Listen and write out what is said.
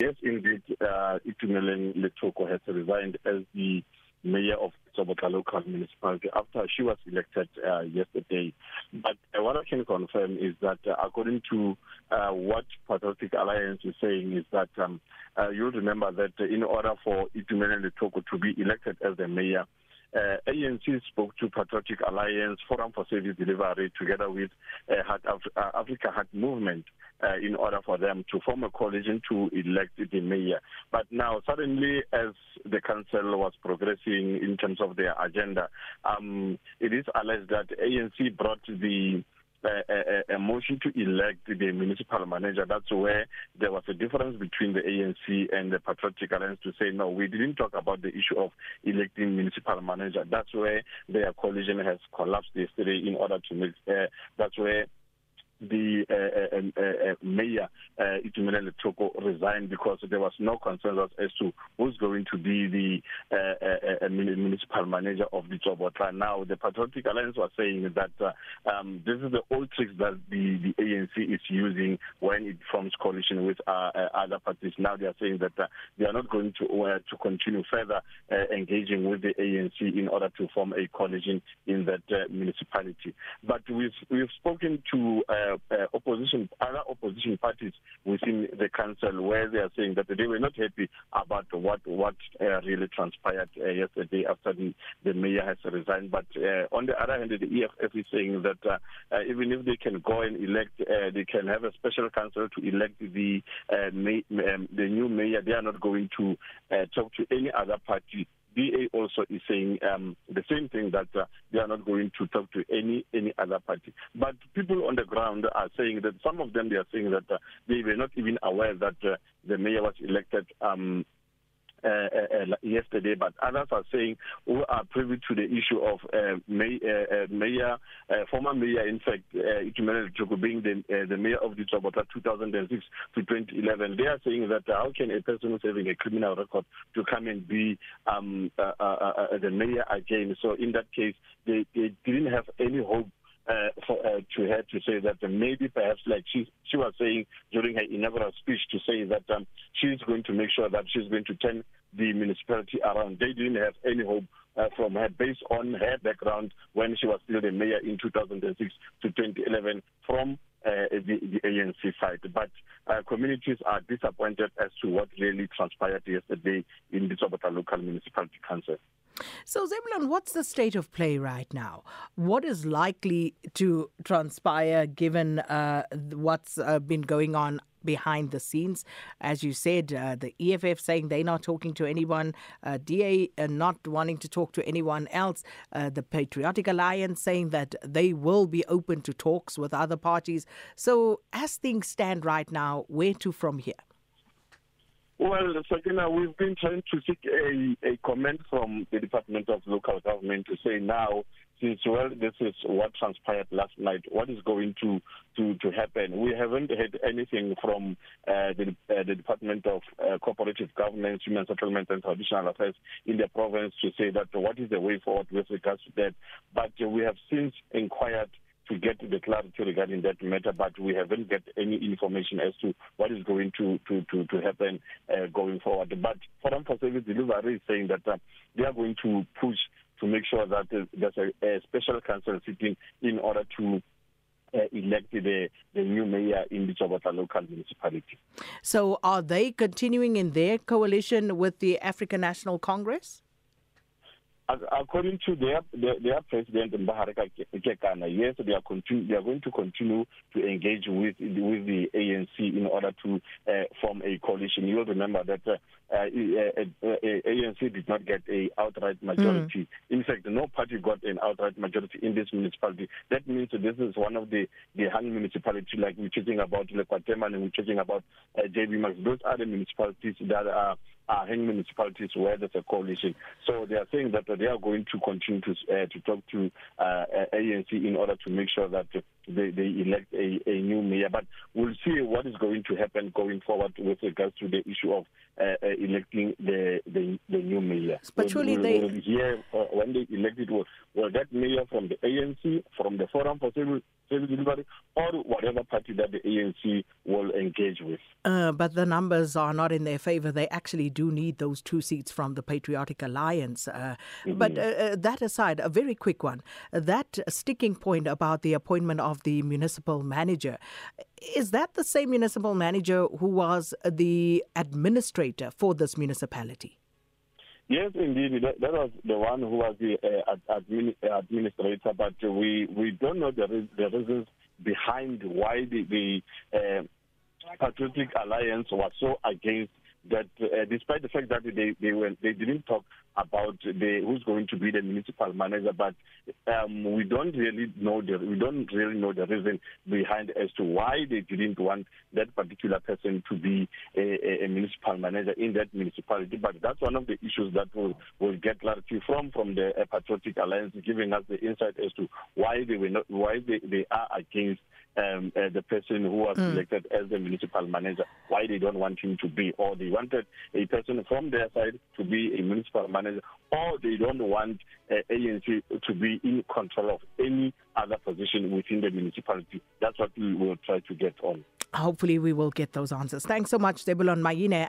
uh, Itumeleng Letoko has resigned as the mayor of Sobota local municipality after she was elected uh, yesterday. But uh, what I can confirm is that uh, according to uh, what Patriotic Alliance is saying is that um, uh, you'll remember that in order for Itumeleng Letoko to be elected as the mayor, Uh, ANC spoke to Patriotic Alliance, Forum for Service Delivery, together with uh, Heart Af uh, Africa Heart Movement uh, in order for them to form a coalition to elect the mayor. But now, suddenly, as the council was progressing in terms of their agenda, um, it is alleged that ANC brought the a, uh, a, uh, uh, a motion to elect the municipal manager that's where there was a difference between the ANC and the Patriotic Alliance to say no we didn't talk about the issue of electing municipal manager that's where their coalition has collapsed yesterday in order to make uh, that's where the uh, uh, uh, uh, mayor uh, Itumelele Thoko resigned because there was no consensus as to who's going to be the uh, uh, uh municipal manager of the Jobotla now the Patriotic Alliance was saying that uh, um this is the old tricks that the the ANC is using when it forms coalition with uh, uh, other parties now they are saying that uh, they are not going to uh, to continue further uh, engaging with the ANC in order to form a coalition in that uh, municipality but we've we've spoken to uh, Uh, uh, opposition other opposition parties within the council where they are saying that they were not happy about what what uh, really transpired uh, yesterday after the, the mayor has resigned but uh, on the other hand the EFF is saying that uh, uh, even if they can go and elect uh, they can have a special council to elect the uh, may, um, the new mayor they are not going to uh, talk to any other party DA also is saying um the same thing that uh, they are not going to talk to any any other party but people on the ground are saying that some of them they are saying that uh, they were not even aware that uh, the mayor was elected um Uh, uh, uh, yesterday but others are saying who are privy to the issue of uh, may, uh, uh mayor uh, former mayor in fact uh, Itumeleng Joko being the, uh, the mayor of Ditsobotla 2006 to 2011 they are saying that uh, how can a person who's having a criminal record to come and be um uh, uh, uh, the mayor again so in that case they they didn't have any hope uh, for, uh, to her to say that uh, maybe perhaps like she she was saying during her inaugural speech to say that um, she's going to make sure that she's going to turn the municipality around. They didn't have any hope uh, from her based on her background when she was still the mayor in 2006 to 2011 from uh, the, the ANC side. But uh, communities are disappointed as to what really transpired yesterday in the Sobota Local Municipality Council. So Zemlon, what's the state of play right now? What is likely to transpire given uh, what's uh, been going on behind the scenes as you said uh, the EFF saying they're not talking to anyone uh, DA uh, not wanting to talk to anyone else uh, the Patriotic Alliance saying that they will be open to talks with other parties so as things stand right now where to from here Well, Sakina, we've been trying to seek a, a comment from the Department of Local Government to say now, since well, this is what transpired last night, what is going to to, to happen? We haven't heard anything from uh, the, uh, the Department of uh, Cooperative Governance, Human Settlement and Traditional Affairs in the province to say that what is the way forward with regards to that. But uh, we have since inquired to get the clarity regarding that matter but we haven't get any information as to what is going to to to to happen uh, going forward but forum for service delivery is saying that uh, they are going to push to make sure that uh, there's a, a special council sitting in order to uh, elect the the new mayor in the Jobata local municipality so are they continuing in their coalition with the African National Congress according to their, their, their president Mbahari Kekana, yes, they are, continu- they are going to continue to engage with with the ANC in order to uh, form a coalition. You'll remember that uh, uh, uh, uh, ANC did not get a outright majority. Mm. In fact, no party got an outright majority in this municipality. That means this is one of the the hung municipality, like we're talking about Lekwateman and we're talking about uh, JB Max. Those are the municipalities that are are uh, hanging municipalities where there's a coalition. So they are saying that they are going to continue to, uh, to talk to uh, ANC in order to make sure that they, they elect a, a new mayor. But we'll see what is going to happen going forward with regards to the issue of uh, uh, electing the, the the new mayor. But so surely we'll, they we'll hear, uh, when they elected well, well that mayor from the ANC, from the Forum for Civil Service Delivery, or whatever party that the ANC will engage with. Uh, but the numbers are not in their favor. They actually do need those two seats from the Patriotic Alliance. Uh, mm-hmm. But uh, uh, that aside, a very quick one. That sticking point about the appointment of of the municipal manager. Is that the same municipal manager who was the administrator for this municipality? Yes, indeed, that, that was the one who was the uh, admin, uh, administrator, but we we don't know the, the reasons behind why the, the uh, Patriotic Alliance was so against that uh, despite the fact that they they were they didn't talk about the who's going to be the municipal manager but um we don't really know the we don't really know the reason behind as to why they didn't want that particular person to be a, a, a municipal manager in that municipality but that's one of the issues that will will get clarity from from the uh, patriotic alliance giving us the insight as to why they were not why they they are against uh, um, uh, the person who was mm. elected as the municipal manager why they don't want him to be or they wanted a person from their side to be a municipal manager or they don't want uh, ANC to be in control of any other position within the municipality that's what we will try to get on hopefully we will get those answers thanks so much Debulon Mayine